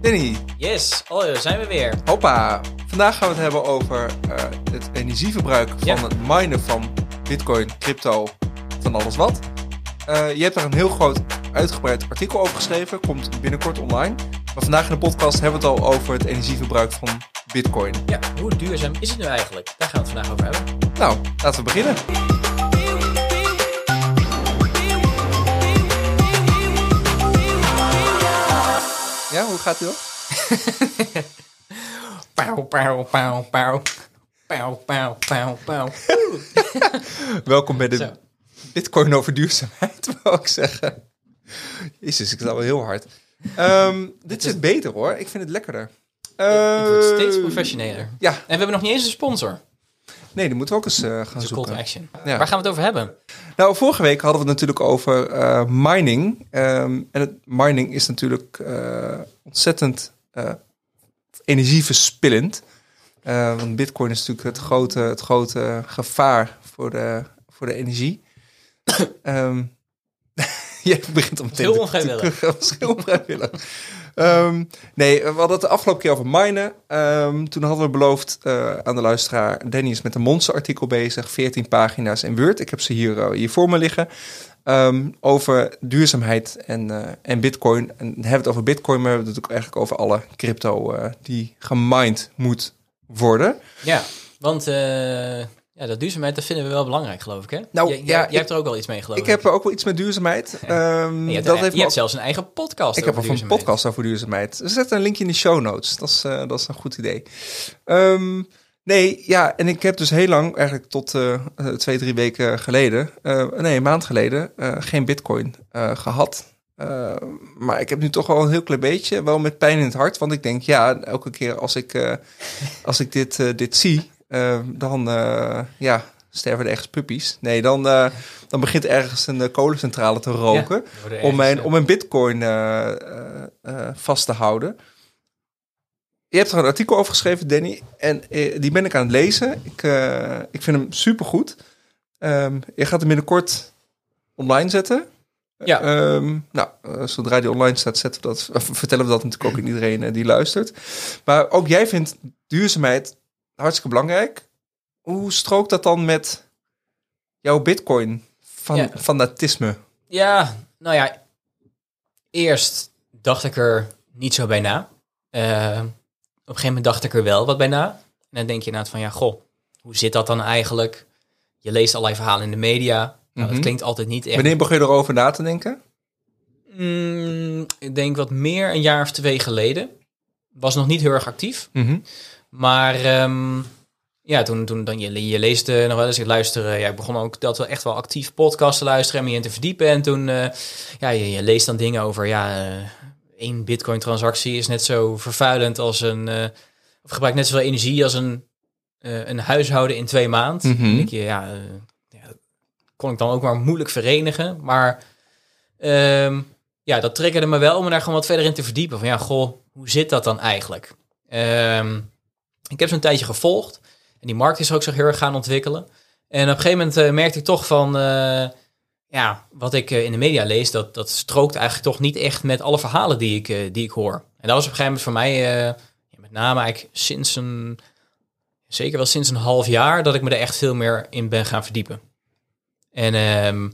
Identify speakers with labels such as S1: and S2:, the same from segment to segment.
S1: Danny,
S2: Yes, oh, daar zijn we weer.
S1: hoppa. Vandaag gaan we het hebben over eh, het energieverbruik
S2: Ja.
S1: van het minen van bitcoin, crypto, van alles wat. Eh, je hebt daar een heel groot uitgebreid artikel over geschreven, komt binnenkort online. Maar vandaag in de podcast hebben we het al over het energieverbruik van bitcoin.
S2: Ja, hoe duurzaam is het nu eigenlijk? Daar gaan we het vandaag over hebben.
S1: Nou, laten we beginnen. Ja, hoe gaat het?
S2: Pauw, pauw, pauw, pauw. Pauw, pauw, pauw, pauw.
S1: Welkom bij de
S2: Zo.
S1: Bitcoin over duurzaamheid, wou ik zeggen. Jezus, ik sta wel heel hard. Ehm, dit zit beter hoor, ik vind het lekkerder.
S2: Het wordt steeds
S1: Eh,
S2: professioneler.
S1: Ja,
S2: En we hebben nog niet eens een sponsor.
S1: Nee, die moeten we ook eens eh, gaan
S2: een call to
S1: zoeken.
S2: action.
S1: Ja.
S2: Waar gaan we het over hebben?
S1: Nou, vorige week hadden we het natuurlijk over eh, mining. Ehm, en het mining is natuurlijk eh, ontzettend energieverspillend. Want bitcoin is natuurlijk het grote, het grote gevaar voor de, voor de energie. Ehm je begint om meteen
S2: Heel
S1: te-
S2: onvrijwillig.
S1: te- heel onvrijwillig. Ehm, nee, we hadden het de afgelopen keer over minen. Ehm, toen hadden we beloofd eh, aan de luisteraar... Danny is met een monsterartikel bezig. 14 pagina's in Word. Ik heb ze hier, eh, hier voor me liggen. Ehm, over duurzaamheid en, eh, en bitcoin. En dan hebben we het over bitcoin... maar we hebben het ook eigenlijk over alle crypto... die gemined moet worden.
S2: Ja, want ja, dat duurzaamheid dat vinden we wel belangrijk, geloof ik. Hè?
S1: Nou,
S2: jij,
S1: ja,
S2: jij,
S1: ik-
S2: hebt er ook wel iets mee, geloof
S1: Ik
S2: ik.
S1: heb ook wel iets met duurzaamheid. Ehm,
S2: je hebt,
S1: dat
S2: je
S1: heeft me
S2: hebt zelfs een eigen podcast
S1: Ik heb al van een podcast over duurzaamheid. Zetten een linkje in de show notes. Dat is, eh, dat is een goed idee. Ehm, nee, ja, en ik heb dus heel lang, eigenlijk tot eh, eh, twee, drie weken geleden, nee, een maand geleden, geen bitcoin eh, gehad. Eh, maar ik heb nu toch wel een heel klein beetje, wel met pijn in het hart. Want ik denk, ja, elke keer als ik, als ik dit, dit zie, dan eh, ja, sterven er ergens puppies. Nee, dan, eh, dan begint ergens een eh, kolencentrale te roken
S2: Ja,
S1: om mijn, om mijn bitcoin vast te houden. Je hebt er een artikel over geschreven, Danny, en die ben ik aan het lezen. Ik, ik vind hem supergoed. Ehm je gaat hem binnenkort online zetten.
S2: Ja.
S1: Ehm, nou, zodra die online staat, zetten we dat, vertellen we dat natuurlijk ook aan iedereen die luistert. Maar ook jij vindt duurzaamheid hartstikke belangrijk. Hoe strookt dat dan met jouw bitcoin van
S2: Ja.
S1: fanatisme?
S2: Ja, nou ja, eerst dacht ik er niet zo bij na. Eh, op een gegeven moment dacht ik er wel wat bij na. En dan denk je inderdaad van, ja, goh, hoe zit dat dan eigenlijk? Je leest allerlei verhalen in de media. Nou,
S1: Mhm.
S2: dat klinkt altijd niet echt...
S1: Wanneer begon je erover na te denken?
S2: Mm, ik denk wat meer een jaar of twee geleden. Was nog niet heel erg actief. Maar ehm, ja, toen, toen dan, je, je leest eh, nog wel eens, ik luister, eh, ja, ik begon ook dat wel echt wel actief podcast te luisteren en me in te verdiepen. En toen, eh, ja, je, je leest dan dingen over, ja, één bitcoin transactie is net zo vervuilend als een, of gebruikt net zoveel energie als een, een huishouden in twee maanden.
S1: Mhm.
S2: Denk je, ja, ja, dat kon ik dan ook maar moeilijk verenigen. Maar ehm, ja, dat triggerde me wel om me daar gewoon wat verder in te verdiepen. Van ja, goh, hoe zit dat dan eigenlijk? Ehm, ik heb zo'n tijdje gevolgd. En die markt is ook zo heel erg gaan ontwikkelen. En op een gegeven moment eh, merkte ik toch van... eh, ja, wat ik eh, in de media lees, dat, dat strookt eigenlijk toch niet echt met alle verhalen die ik, die ik hoor. En dat was op een gegeven moment voor mij, ja, met name eigenlijk sinds een... Zeker wel sinds een half jaar, dat ik me er echt veel meer in ben gaan verdiepen. En ehm,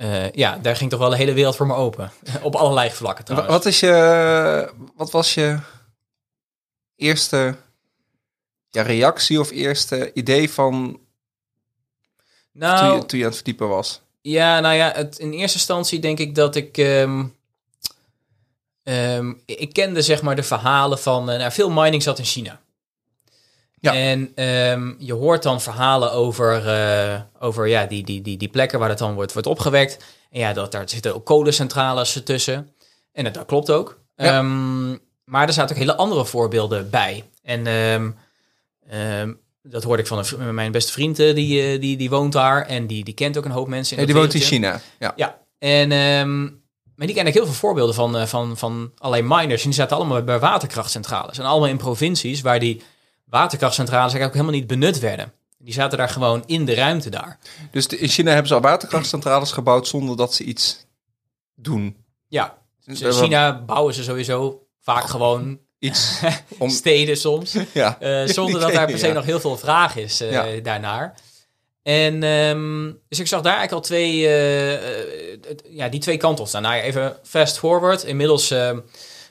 S2: eh, ja, daar ging toch wel de hele wereld voor me open. Op allerlei vlakken trouwens.
S1: Wat, is je, wat was je eerste ja, reactie of eerste idee van toen,
S2: nou,
S1: je, toen je aan het verdiepen was?
S2: Ja, nou ja, het, in eerste instantie denk ik dat ik. ehm, ehm, ik kende zeg maar de verhalen van. eh, nou, veel mining zat in China.
S1: Ja.
S2: En ehm, je hoort dan verhalen over, eh, over ja, die, die, die, die plekken waar het dan wordt, wordt opgewekt. En ja, dat, daar zitten ook kolencentrales tussen. En dat, dat klopt ook.
S1: Ja.
S2: Maar er zaten ook hele andere voorbeelden bij. En ehm, dat hoorde ik van een v- mijn beste vriend, eh, die, eh, die, die woont daar. En die, die kent ook een hoop mensen in
S1: Nee, die woont in. China. Ja.
S2: Ja, en ehm, maar die ken ik heel veel voorbeelden van, eh, van, van allerlei miners. En die zaten allemaal bij waterkrachtcentrales. En allemaal in provincies waar die waterkrachtcentrales eigenlijk ook helemaal niet benut werden. Die zaten daar gewoon in de ruimte daar.
S1: Dus de- in China hebben ze al waterkrachtcentrales gebouwd zonder dat ze iets doen.
S2: Ja,
S1: Dus
S2: in China bouwen ze sowieso Vaak gewoon
S1: Iets om...
S2: steden soms.
S1: Ja.
S2: Eh, zonder dat daar per se
S1: Ja.
S2: nog heel veel vraag is
S1: Ja.
S2: daarnaar. En ehm, dus ik zag daar eigenlijk al twee, het- ja, die twee kanten staan. Nou ja, even fast forward. Inmiddels,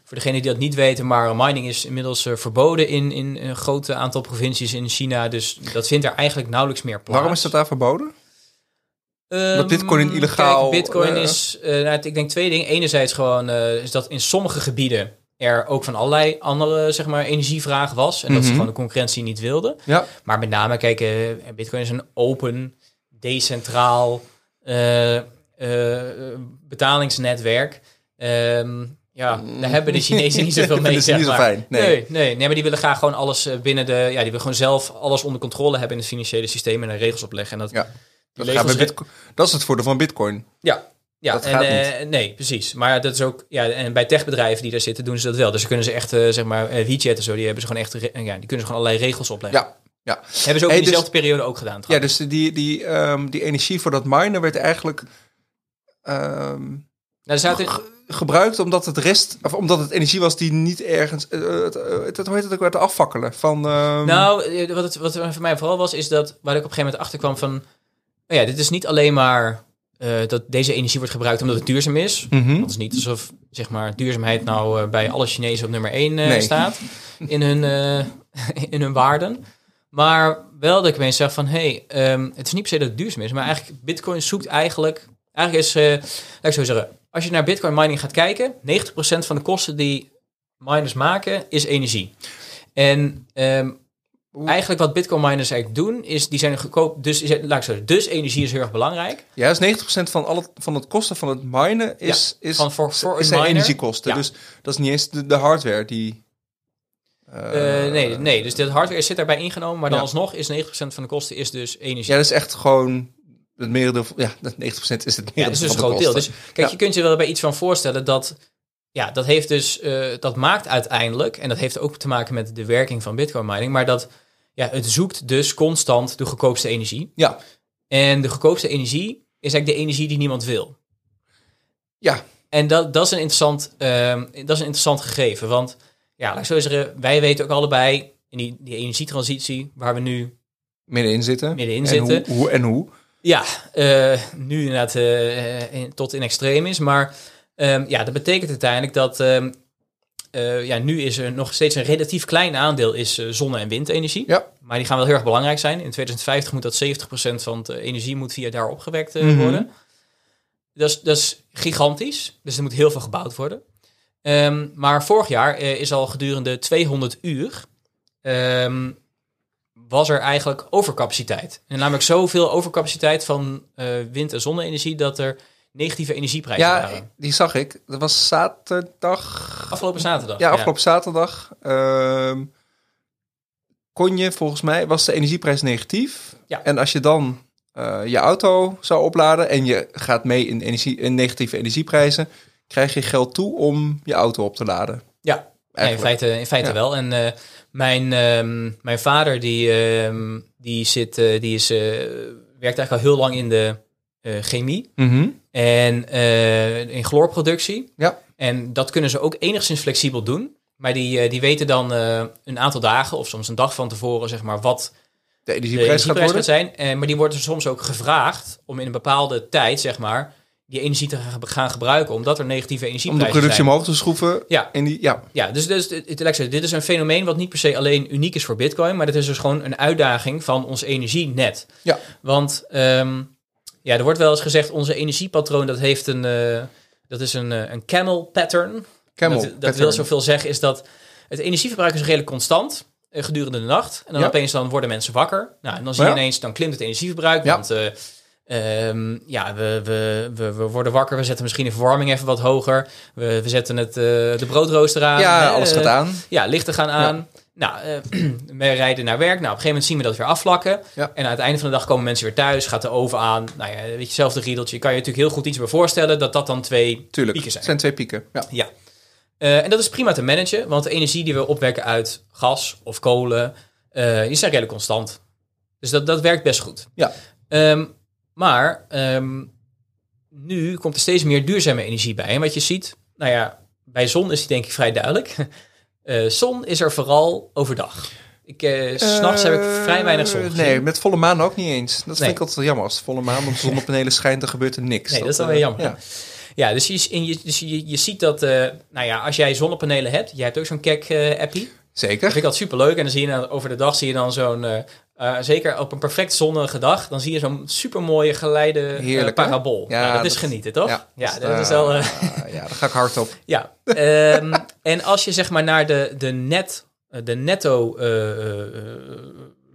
S2: voor degenen die dat niet weten, maar mining is inmiddels verboden in, in een groot aantal provincies in China. Dus dat vindt er eigenlijk nauwelijks meer plaats.
S1: Waarom is dat daar verboden?
S2: Ehm,
S1: Bitcoin illegaal,
S2: Kijk, Bitcoin is, nou, ik denk twee dingen. Enerzijds gewoon is dat in sommige gebieden er ook van allerlei andere zeg maar, energievraag was. En dat ze
S1: Mhm.
S2: gewoon de concurrentie niet wilden.
S1: Ja.
S2: Maar met name, kijk, eh, Bitcoin is een open, decentraal eh, eh, betalingsnetwerk. Ehm, ja, daar hebben de Chinezen niet zoveel mee. Zeg
S1: niet zo
S2: maar.
S1: fijn, nee.
S2: Nee, nee, nee, maar die willen graag gewoon alles binnen de. Ja, die willen gewoon zelf alles onder controle hebben in het financiële systeem en regels opleggen. En dat,
S1: Ja. Dat, gaat bij Bitcoin, dat is het voordeel van Bitcoin.
S2: ja, ja
S1: Dat
S2: en,
S1: gaat
S2: eh, nee, precies. Maar dat is ook, ja, en bij techbedrijven die daar zitten, doen ze dat wel. Dus dan kunnen ze echt, eh, zeg maar, eh, WeChat en zo, die hebben ze gewoon echt, ja, die kunnen ze gewoon allerlei regels opleggen.
S1: Ja. Ja,
S2: Hebben ze ook
S1: Hey,
S2: in
S1: dus-
S2: diezelfde periode ook gedaan.
S1: ja dus die, die, ehm, die energie voor dat minen werd eigenlijk ehm,
S2: nou, zaten,
S1: ge- gebruikt omdat het rest, of omdat het energie was die niet ergens, eh, het, het, hoe heet het ook, werd afvakkelen van. ehm,
S2: nou, wat het, wat er voor mij vooral was, is dat, waar ik op een gegeven moment achter kwam van, oh ja, dit is niet alleen maar eh, dat deze energie wordt gebruikt omdat het duurzaam is.
S1: mhm.
S2: Het is niet alsof, zeg maar, duurzaamheid nou eh, bij alle Chinezen op nummer 1
S1: Nee.
S2: staat in hun, eh, in hun waarden. Maar wel dat ik opeens zeg van, hé, hey, ehm, het is niet per se dat het duurzaam is, maar eigenlijk, Bitcoin zoekt eigenlijk, eigenlijk is, eh, laat ik zo zeggen, als je naar Bitcoin mining gaat kijken, 90% van de kosten die miners maken, is energie. En ehm, Eigenlijk wat Bitcoin miners eigenlijk doen, is die zijn goedkoop, dus, is- laat ik zeggen, dus energie is heel erg belangrijk.
S1: Ja, dus 90% van, al het, van het kosten van het minen is, is,
S2: van voor- voor
S1: zijn
S2: miner.
S1: energiekosten.
S2: Ja.
S1: Dus dat is niet eens de, de hardware die. eh,
S2: Eh, nee, nee, dus de hardware zit daarbij ingenomen, maar dan
S1: Ja.
S2: alsnog is 90% van de kosten is dus energie.
S1: Ja, dat is echt gewoon het merendeel. Ja, dat 90% is het
S2: Ja,
S1: merendeel
S2: dat is dus een groot deel. Dus kijk, je kunt je wel bij iets van voorstellen dat, ja, dat heeft dus, eh, dat maakt uiteindelijk, en dat heeft ook te maken met de werking van Bitcoin mining, maar dat, ja, het zoekt dus constant de goedkoopste energie.
S1: Ja,
S2: En de goedkoopste energie is eigenlijk de energie die niemand wil.
S1: ja,
S2: En dat, dat, is een interessant, ehm, dat is een interessant gegeven, want, ja, laat ik zo zeggen, wij weten ook allebei in die, die energietransitie waar we nu
S1: middenin zitten.
S2: Middenin
S1: en
S2: zitten.
S1: Hoe, hoe en hoe.
S2: Ja, eh, nu inderdaad eh, in- tot in extreem is. Maar ehm, ja, dat betekent uiteindelijk dat... ehm, eh, ja, nu is er nog steeds een relatief klein aandeel is eh, zonne- en windenergie.
S1: Ja.
S2: Maar die gaan wel heel erg belangrijk zijn. In 2050 moet dat 70% van de energie moet via daar opgewekt eh,
S1: Mhm.
S2: worden. Dat is, dat is gigantisch. Dus er moet heel veel gebouwd worden. Ehm, maar vorig jaar is al gedurende 200 uur... was er eigenlijk overcapaciteit. En namelijk zoveel overcapaciteit van wind- en zonne-energie... dat er negatieve energieprijzen
S1: Ja,
S2: waren.
S1: die zag ik. Dat was zaterdag.
S2: Afgelopen zaterdag.
S1: Ja, afgelopen zaterdag. ehm, kon je volgens mij, was de energieprijs negatief.
S2: Ja.
S1: En als je dan eh, je auto zou opladen en je gaat mee in, energie, in negatieve energieprijzen, krijg je geld toe om je auto op te laden.
S2: Ja, nee, in feite, in feite
S1: Ja.
S2: wel. En eh, mijn, ehm, mijn vader, die, ehm, die, zit, eh, die is, werkt eigenlijk al heel lang in de eh, chemie
S1: Mhm.
S2: en eh, in chloorproductie.
S1: Ja.
S2: En dat kunnen ze ook enigszins flexibel doen. Maar die, eh, die weten dan een aantal dagen of soms een dag van tevoren, zeg maar, wat
S1: De
S2: de
S1: energieprijs gaat
S2: energieprijs gaat
S1: worden.
S2: zijn. Maar die wordt er soms ook gevraagd om in een bepaalde tijd, zeg maar, die energie te gaan- gebruiken, omdat er negatieve
S1: Om de
S2: energieprijzen
S1: productie
S2: zijn.
S1: omhoog te schroeven.
S2: Ja.
S1: In die, ja.
S2: Ja, dus, dus het- dit is een fenomeen wat niet per se alleen uniek is voor Bitcoin, maar dat is dus gewoon een uitdaging van ons energienet.
S1: Ja.
S2: Want ehm, ja, er wordt wel eens gezegd, onze energiepatroon dat heeft een, eh, dat is een, eh, een camel pattern.
S1: Camel.
S2: dat, wil zoveel zeggen, is dat het energieverbruik is redelijk constant eh, gedurende de nacht. En dan
S1: Ja.
S2: opeens dan worden mensen wakker. Nou, en dan zie
S1: Ja.
S2: je ineens, dan klimt het energieverbruik.
S1: Ja.
S2: Want eh, ehm, ja, we, we, we, we worden wakker. We zetten misschien de verwarming even wat hoger. We, we zetten het, de broodrooster aan.
S1: Ja, alles gaat aan.
S2: Ja, lichten gaan aan. Nou, eh, we rijden naar werk. Nou, op een gegeven moment zien we dat weer afvlakken.
S1: Ja.
S2: En aan het einde van de dag komen mensen weer thuis. Gaat de oven aan. Nou ja, weet je, hetzelfde riedeltje. Je kan je natuurlijk heel goed iets bij voorstellen dat dat dan twee
S1: Tuurlijk.
S2: pieken zijn.
S1: zijn twee pieken. Ja.
S2: Ja. Eh, en dat is prima te managen, want de energie die we opwekken uit gas of kolen, eh die zijn redelijk constant. Dus dat, dat werkt best goed.
S1: Ja.
S2: Ehm, maar ehm, nu komt er steeds meer duurzame energie bij. En wat je ziet, nou ja, bij zon is die denk ik vrij duidelijk. Eh, zon is er vooral overdag. Ik, eh, s'nachts heb ik vrij weinig zon gezien.
S1: Nee, met volle maan ook niet eens. Dat
S2: Nee.
S1: vind ik altijd jammer. Als de volle maan op zonnepanelen schijnt, dan gebeurt er niks.
S2: Nee, dat is dan
S1: eh,
S2: weer jammer.
S1: Ja.
S2: Ja, dus, je, en je, dus je, je ziet dat, eh, nou ja, als jij zonnepanelen hebt, jij hebt ook zo'n Kek-appie. Dat
S1: Zeker.
S2: vind ik altijd superleuk. En dan zie je dan, over de dag zie je dan zo'n, eh, eh, zeker op een perfect zonnige dag, dan zie je zo'n supermooie geleide eh,
S1: Heerlijk,
S2: parabool.
S1: Ja,
S2: Ja, dat, is genieten, toch?
S1: Ja,
S2: Ja,
S1: dat,
S2: dat is wel... eh,
S1: ja, daar ga ik hard op.
S2: Ja, ehm, en als je zeg maar naar de, de, net, de netto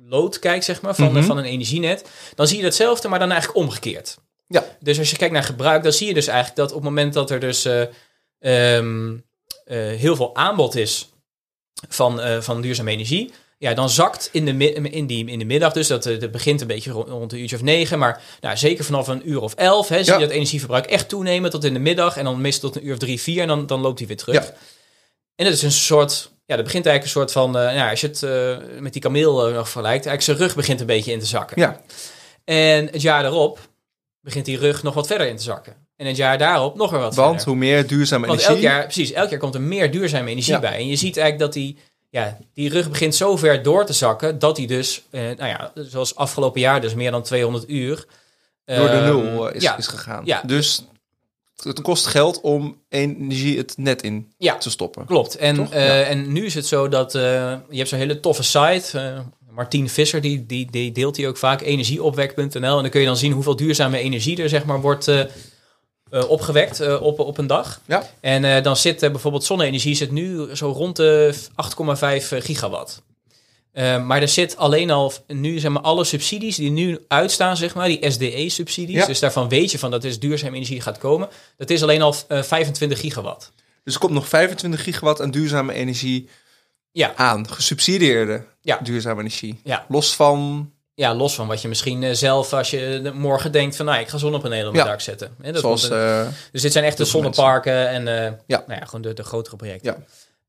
S2: load kijkt, zeg maar, van,
S1: Mhm.
S2: van een energienet, dan zie je hetzelfde, maar dan eigenlijk omgekeerd.
S1: Ja.
S2: Dus als je kijkt naar gebruik, dan zie je dus eigenlijk dat op het moment dat er dus eh, ehm, eh, heel veel aanbod is van, van duurzame energie, ja, dan zakt in de, in die, in de middag, dus dat, eh, dat begint een beetje rond, rond een uurtje of negen, maar nou, zeker vanaf een uur of elf hè, zie
S1: Ja.
S2: je dat energieverbruik echt toenemen tot in de middag en dan meestal tot een uur of drie, vier en dan, dan loopt hij weer terug.
S1: Ja.
S2: En dat is een soort, ja, dat begint eigenlijk een soort van, eh, nou, als je het eh, met die kameel nog vergelijkt, eigenlijk zijn rug begint een beetje in te zakken.
S1: Ja,
S2: En het jaar daarop begint die rug nog wat verder in te zakken. En het jaar daarop nog weer wat
S1: want
S2: verder.
S1: hoe meer duurzame
S2: Want
S1: energie...
S2: elk jaar, precies, elk jaar komt er meer duurzame energie
S1: Ja.
S2: bij. En je ziet eigenlijk dat die, ja, die rug begint zo ver door te zakken, dat die dus, eh, nou ja, zoals afgelopen jaar dus meer dan 200 uur.
S1: door de
S2: ehm,
S1: nul eh, is,
S2: ja,
S1: is gegaan.
S2: Ja.
S1: Dus het kost geld om energie het net in
S2: Ja.
S1: te stoppen.
S2: Klopt. En, eh,
S1: Ja.
S2: en nu is het zo dat eh, je hebt zo'n hele toffe site. Martien Visser, die, die, die deelt die ook vaak, energieopwek.nl. En dan kun je dan zien hoeveel duurzame energie er zeg maar wordt eh, opgewekt eh, op, op een dag.
S1: Ja.
S2: En eh, dan zit bijvoorbeeld zonne-energie zit nu zo rond de 8,5 gigawatt. Maar er zit alleen al nu zeg maar alle subsidies die nu uitstaan, zeg maar, die SDE-subsidies.
S1: Ja.
S2: Dus daarvan weet je van dat is duurzame energie gaat komen. Dat is alleen al eh, 25 gigawatt.
S1: Dus er komt nog 25 gigawatt aan duurzame energie
S2: Ja.
S1: aan. Gesubsidieerde
S2: Ja.
S1: duurzame energie.
S2: Ja.
S1: Los van,
S2: Ja, los van wat je misschien eh, zelf, als je de- morgen denkt van, nou, ik ga zonnepanelen op mijn
S1: Ja.
S2: dak zetten. Hè, dat
S1: zoals...
S2: een-
S1: eh,
S2: dus dit zijn echt de zonneparken en eh,
S1: Ja.
S2: nou ja, gewoon de, de grotere projecten.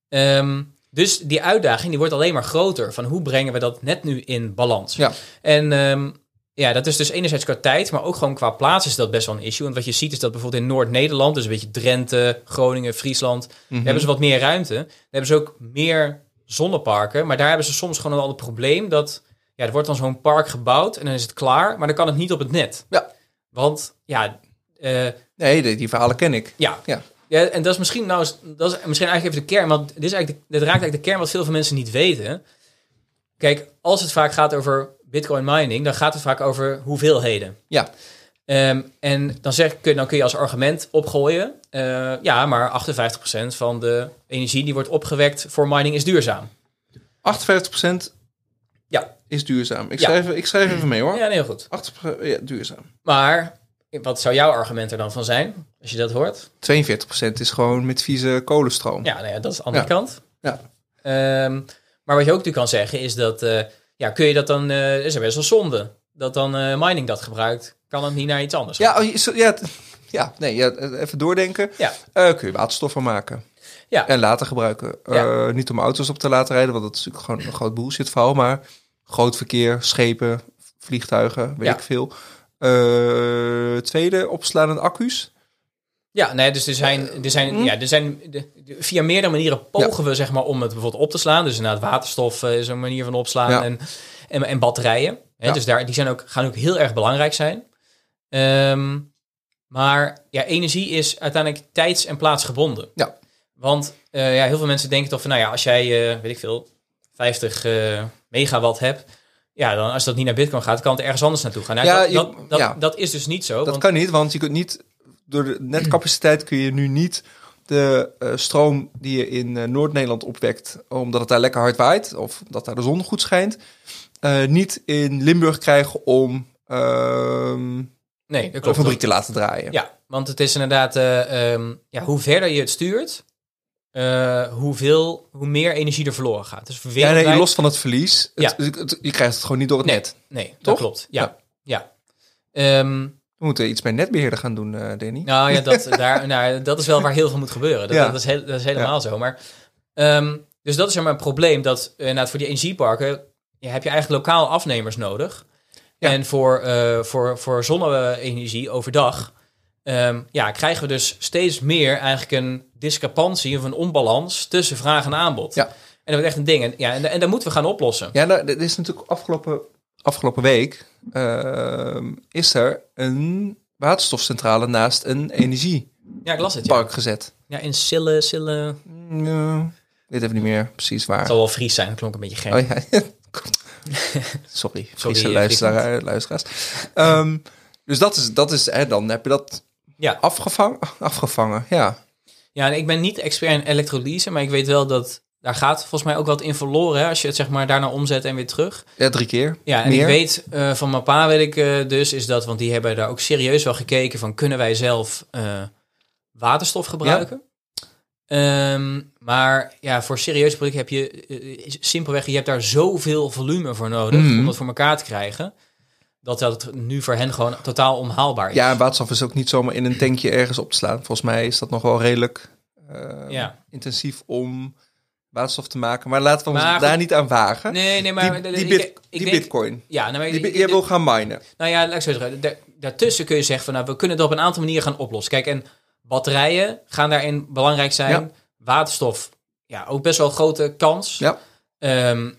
S1: Ja.
S2: Ehm, dus die uitdaging die wordt alleen maar groter. Van hoe brengen we dat net nu in balans?
S1: Ja.
S2: En ehm, ja, dat is dus enerzijds qua tijd, maar ook gewoon qua plaats is dat best wel een issue. Want wat je ziet is dat bijvoorbeeld in Noord-Nederland, dus een beetje Drenthe, Groningen, Friesland,
S1: mhm.
S2: hebben ze wat meer ruimte. Hebben ze ook meer zonneparken. Maar daar hebben ze soms gewoon al het probleem dat... Ja, er wordt dan zo'n park gebouwd en dan is het klaar. Maar dan kan het niet op het net.
S1: Ja.
S2: Want ja, eh,
S1: Nee, die, die verhalen ken ik.
S2: ja.
S1: Ja.
S2: Ja, en dat is misschien nou, dat is misschien eigenlijk even de kern, want dit, is eigenlijk de, dit raakt eigenlijk de kern wat veel van mensen niet weten. Kijk, als het vaak gaat over Bitcoin mining, dan gaat het vaak over hoeveelheden.
S1: Ja.
S2: Ehm, en dan, zeg, kun, dan kun je als argument opgooien, eh, ja, maar 58% van de energie die wordt opgewekt voor mining is duurzaam.
S1: 58%
S2: Ja.
S1: is duurzaam. Ik,
S2: Ja.
S1: schrijf, ik schrijf even mee hoor.
S2: Ja, heel goed.
S1: 80% ja, duurzaam.
S2: Maar wat zou jouw argument er dan van zijn, als je dat hoort?
S1: 42% is gewoon met vieze kolenstroom.
S2: Ja, nou ja dat is de andere
S1: Ja.
S2: kant.
S1: Ja.
S2: Ehm, maar wat je ook natuurlijk kan zeggen is dat, eh, ja, kun je dat dan, eh is er best wel zonde dat dan eh, mining dat gebruikt. Kan het niet naar iets anders?
S1: Ja, oh, ja, ja, nee, ja, even doordenken.
S2: Ja.
S1: Kun je waterstof van maken.
S2: Ja.
S1: En later gebruiken. Eh, niet om auto's op te laten rijden, want dat is natuurlijk gewoon een groot bullshit verhaal. Maar groot verkeer, schepen, vliegtuigen, weet
S2: Ja.
S1: ik veel. Eh, tweede, opslaande accu's.
S2: Ja, nee, dus er zijn, er zijn,
S1: hm?
S2: ja, er zijn de- de- via meerdere manieren pogen we zeg maar om het bijvoorbeeld op te slaan. Dus inderdaad waterstof eh, is een manier van opslaan
S1: Ja.
S2: en, en, en batterijen. Hè,
S1: Ja.
S2: Dus daar, die zijn ook, gaan ook heel erg belangrijk zijn. Ehm, maar ja, energie is uiteindelijk tijds- en plaatsgebonden.
S1: Ja.
S2: Want eh, ja, heel veel mensen denken toch van, nou ja, als jij, eh, weet ik veel, 50 eh, megawatt hebt, ja, dan als dat niet naar Bitcoin gaat, kan het ergens anders naartoe gaan. Nou,
S1: Ja,
S2: dat,
S1: je-
S2: dat, dat,
S1: ja.
S2: dat is dus niet zo.
S1: Dat
S2: want,
S1: kan niet, want je kunt niet... Door de netcapaciteit kun je nu niet de stroom die je in Noord-Nederland opwekt... omdat het daar lekker hard waait of dat daar de zon goed schijnt... niet in Limburg krijgen om ehm,
S2: nee, dat
S1: een fabriek te laten draaien.
S2: Ja, want het is inderdaad, eh, ehm, ja, hoe verder je het stuurt, eh, hoeveel, hoe meer energie er verloren gaat. Dus
S1: Ja, nee, los van het verlies.
S2: Ja.
S1: Het, het- je krijgt het gewoon niet door het
S2: Nee.
S1: net.
S2: Nee, dat
S1: Toch?
S2: klopt. Ja,
S1: Ja.
S2: ja. Ehm,
S1: We moeten iets bij netbeheerder gaan doen, eh Danny.
S2: nou ja, dat, daar, nou, dat is wel waar heel veel moet gebeuren. Dat,
S1: Ja.
S2: dat, is, heel, dat is helemaal zo. Maar, ehm, dus dat is maar een probleem, dat eh, inderdaad voor die energieparken heb je eigenlijk lokaal afnemers nodig.
S1: Ja.
S2: En voor, voor, voor zonne-energie overdag ehm, ja, krijgen we dus steeds meer eigenlijk een discrepantie of een onbalans tussen vraag en aanbod.
S1: Ja.
S2: En dat wordt echt een ding. En, ja, en, en dat moeten we gaan oplossen.
S1: Ja, nou, dit is natuurlijk afgelopen, afgelopen week ehm, is er een waterstofcentrale naast een energiepark
S2: Ja, ik las het. Ja,
S1: gezet.
S2: ja in Sille, Sille.
S1: Mm, Ja, weet even niet meer precies waar.
S2: Het zal wel Fries zijn, dat klonk een beetje gek.
S1: Oh ja. Sorry, Friese luisteraar, luisteraars. Ehm, dus dat is, dat is hè, dan heb je dat
S2: Ja.
S1: afgevangen. afgevangen ja.
S2: Ja, en ik ben niet expert in elektrolyse, maar ik weet wel dat daar gaat volgens mij ook wat in verloren. Hè, als je het zeg maar daarna omzet en weer terug.
S1: ja, drie keer.
S2: Ja, en
S1: Meer?
S2: ik weet eh, van mijn pa, weet ik eh, dus, is dat, want die hebben daar ook serieus wel gekeken van kunnen wij zelf eh, waterstof gebruiken. Ehm, maar ja, voor serieuze producten heb je simpelweg, je hebt daar zoveel volume voor nodig
S1: Mhm.
S2: om dat voor elkaar te krijgen. Dat dat nu voor hen gewoon totaal onhaalbaar is.
S1: Ja, en waterstof is ook niet zomaar in een tankje ergens op te slaan. Volgens mij is dat nog wel redelijk eh,
S2: Ja.
S1: intensief om waterstof te maken. Maar laten we ons
S2: goed.
S1: daar niet aan wagen.
S2: Nee, nee, maar
S1: die die, bit,
S2: ik
S1: die
S2: denk-
S1: bitcoin.
S2: Ja, nou, maar
S1: Die, jij wil gaan minen.
S2: Nou ja, laat ik zo zeggen. da- daartussen kun je zeggen van nou, we kunnen dat op een aantal manieren gaan oplossen. Kijk, en batterijen gaan daarin belangrijk zijn.
S1: Ja.
S2: Waterstof, ja, ook best wel een grote kans.
S1: Ja.
S2: Ehm,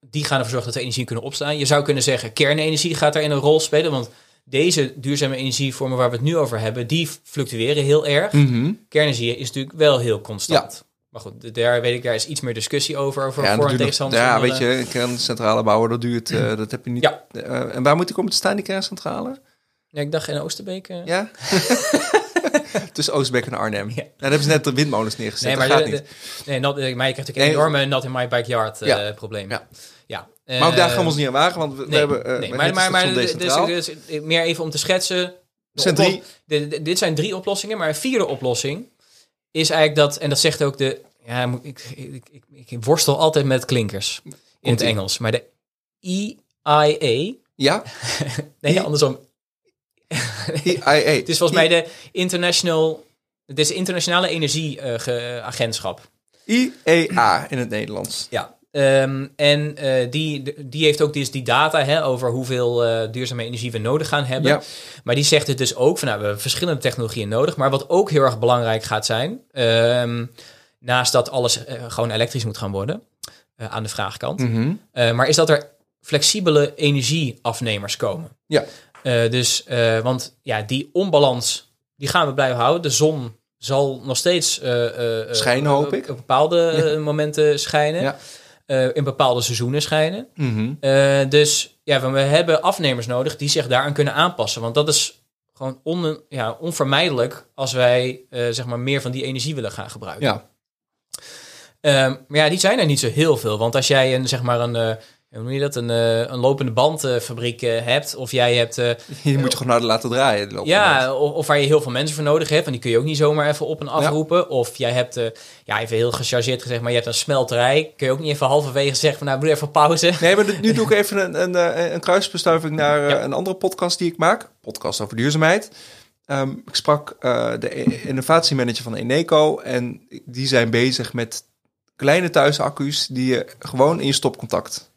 S2: die gaan ervoor zorgen dat we energie kunnen opslaan. Je zou kunnen zeggen, kernenergie gaat daarin een rol spelen. Want deze duurzame energievormen waar we het nu over hebben, die fluctueren heel erg.
S1: Mhm.
S2: Kernenergie is natuurlijk wel heel constant. Maar goed, daar weet ik, daar is iets meer discussie over, over
S1: Ja,
S2: voor- en tegenstanders.
S1: ja, weet je, een kerncentrale bouwen, dat duurt, eh, dat heb je niet.
S2: Ja.
S1: Eh, en waar moet die komen te staan, die kerncentrale?
S2: Ja, ik dacht in Oosterbeek. eh,
S1: Ja? Tussen Oostbeek en Arnhem.
S2: Ja.
S1: Ja. daar hebben ze net de windmolens neergezet.
S2: Nee,
S1: dat gaat
S2: de,
S1: niet.
S2: nee, not, maar je krijgt natuurlijk een enorme not in my backyard eh,
S1: Ja.
S2: probleem.
S1: Ja.
S2: ja.
S1: maar ook daar
S2: Eh,
S1: gaan we ons niet aan wagen, want we, hebben... eh,
S2: nee, maar, maar, maar dus, dus, dus, meer even om te schetsen.
S1: zijn drie-
S2: de- dit zijn drie oplossingen, maar een vierde oplossing is eigenlijk dat, en dat zegt ook de. Ja, ik, ik, ik, ik worstel altijd met klinkers in het. Engels, maar de EIA.
S1: Ja,
S2: Nee, andersom.
S1: EIA.
S2: Het is volgens mij de International. Het is Internationale Energieagentschap.
S1: IEA in het Nederlands.
S2: Ja. Ehm, en eh, die, die heeft ook dus die data hè, over hoeveel eh, duurzame energie we nodig gaan hebben.
S1: Ja.
S2: Maar die zegt het dus ook van nou, we hebben verschillende technologieën nodig. Maar wat ook heel erg belangrijk gaat zijn, ehm, naast dat alles eh, gewoon elektrisch moet gaan worden aan de vraagkant,
S1: Mhm.
S2: maar is dat er flexibele energieafnemers komen.
S1: Ja.
S2: Eh, dus, eh, want ja, die onbalans, die gaan we blijven houden. De zon zal nog steeds eh,
S1: Schijnen, hoop ik.
S2: Op bepaalde momenten schijnen.
S1: Ja.
S2: In bepaalde seizoenen schijnen.
S1: Mhm.
S2: Dus ja, we hebben afnemers nodig die zich daaraan kunnen aanpassen. Want dat is gewoon on, ja, onvermijdelijk als wij zeg maar meer van die energie willen gaan gebruiken.
S1: Ja.
S2: Ehm, maar ja, die zijn er niet zo heel veel. Want als jij een, zeg maar een, hoe noem je dat, een, eh, een lopende bandfabriek eh, hebt, of jij hebt, eh,
S1: Die moet je gewoon naar laten draaien.
S2: ja, of, of waar je heel veel mensen voor nodig hebt, en die kun je ook niet zomaar even op en afroepen. Of jij hebt, ja, even heel gechargeerd gezegd, maar je hebt een smelterij, kun je ook niet even halverwege zeggen van, nou, doe even pauze.
S1: Nee, maar nu doe ik even een, een, een kruisbestuiving naar
S2: Ja.
S1: een andere podcast die ik maak. Podcast over duurzaamheid. Ehm, ik sprak eh, de innovatiemanager van Eneco. En die zijn bezig met kleine thuisaccu's die je gewoon in je stopcontact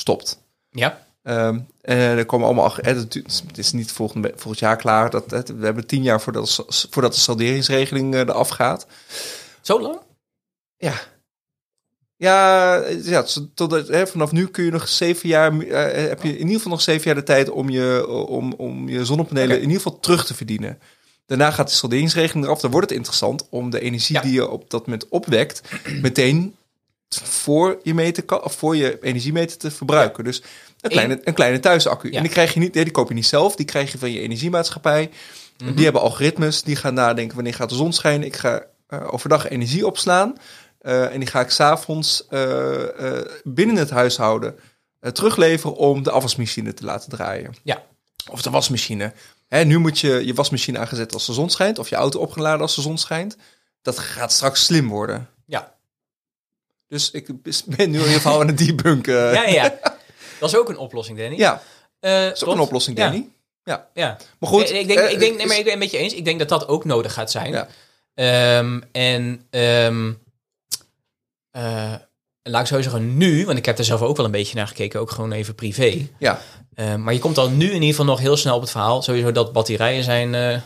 S1: stopt.
S2: Ja,
S1: Ehm, en er komen allemaal... eh, Het is- niet volgend, volgend jaar klaar. Dat, het- we hebben tien jaar voordat, voordat de salderingsregeling eh, eraf gaat.
S2: zo lang?
S1: Ja. Ja, ja tot, hè, vanaf nu kun je nog zeven jaar, eh, heb je in ieder geval nog zeven jaar de tijd om je, om, om je zonnepanelen in ieder geval terug te verdienen. Daarna gaat de salderingsregeling eraf. Dan wordt het interessant om de energie
S2: Ja.
S1: die je op dat moment opwekt, meteen voor je, meter, of voor je energiemeter te verbruiken. Dus een kleine, een kleine thuisaccu.
S2: Ja.
S1: En die krijg je niet, die koop je niet zelf, die krijg je van je energiemaatschappij.
S2: Mhm.
S1: Die hebben algoritmes, die gaan nadenken wanneer gaat de zon schijnen. Ik ga eh, overdag energie opslaan. eh, en die ga ik s'avonds eh binnen het huishouden terugleveren om de afwasmachine te laten draaien.
S2: Ja.
S1: Of de wasmachine. Hè, nu moet je je wasmachine aangezet als de zon schijnt. Of je auto opgeladen als de zon schijnt. Dat gaat straks slim worden.
S2: Ja.
S1: Dus ik ben nu in ieder geval aan het debunken.
S2: Ja, ja. Dat is ook een oplossing, Danny.
S1: Ja,
S2: Eh,
S1: dat is ook een oplossing,
S2: Ja.
S1: Danny.
S2: Ja.
S1: Maar goed.
S2: ik denk,
S1: eh,
S2: ik denk, nee, maar ik ben het met je eens. Ik denk dat dat ook nodig gaat zijn.
S1: Ja.
S2: Ehm, en ehm, eh, laat ik zo zeggen, nu, want ik heb er zelf ook wel een beetje naar gekeken, ook gewoon even privé.
S1: Ja,
S2: Ehm, maar je komt dan nu in ieder geval nog heel snel op het verhaal. Sowieso dat batterijen zijn, eh,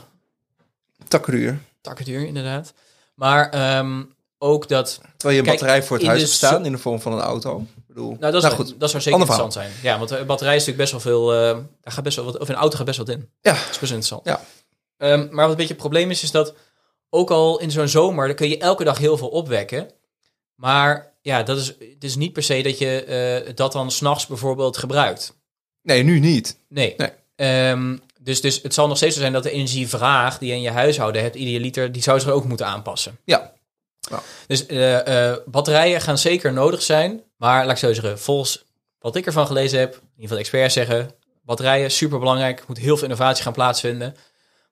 S1: takkenduur.
S2: takkenduur inderdaad. Maar ehm, ook dat...
S1: Terwijl je een
S2: Kijk,
S1: batterij voor het huis hebt staan in de vorm van een auto. Ik bedoel,
S2: Nou, dat, is,
S1: goed.
S2: dat zou zeker
S1: Ander
S2: interessant zijn. Ja, want de batterij is natuurlijk best wel veel... eh daar gaat best wel wat, of een auto gaat best wat in.
S1: Ja.
S2: Dat is best interessant.
S1: Ja.
S2: Ehm, maar wat een beetje het probleem is, is dat ook al in zo'n zomer, dan kun je elke dag heel veel opwekken. Maar ja, dat is, het is niet per se dat je eh, dat dan s'nachts bijvoorbeeld gebruikt.
S1: Nee, nu niet.
S2: Nee.
S1: Nee.
S2: Ehm, dus, dus het zal nog steeds zo zijn dat de energievraag die je in je huishouden hebt, ieder liter, die zou zich ook moeten aanpassen.
S1: Ja.
S2: Dus eh, eh, batterijen gaan zeker nodig zijn. Maar laat ik zo zeggen, volgens wat ik ervan gelezen heb, in ieder geval de experts zeggen, batterijen super belangrijk, moet heel veel innovatie gaan plaatsvinden.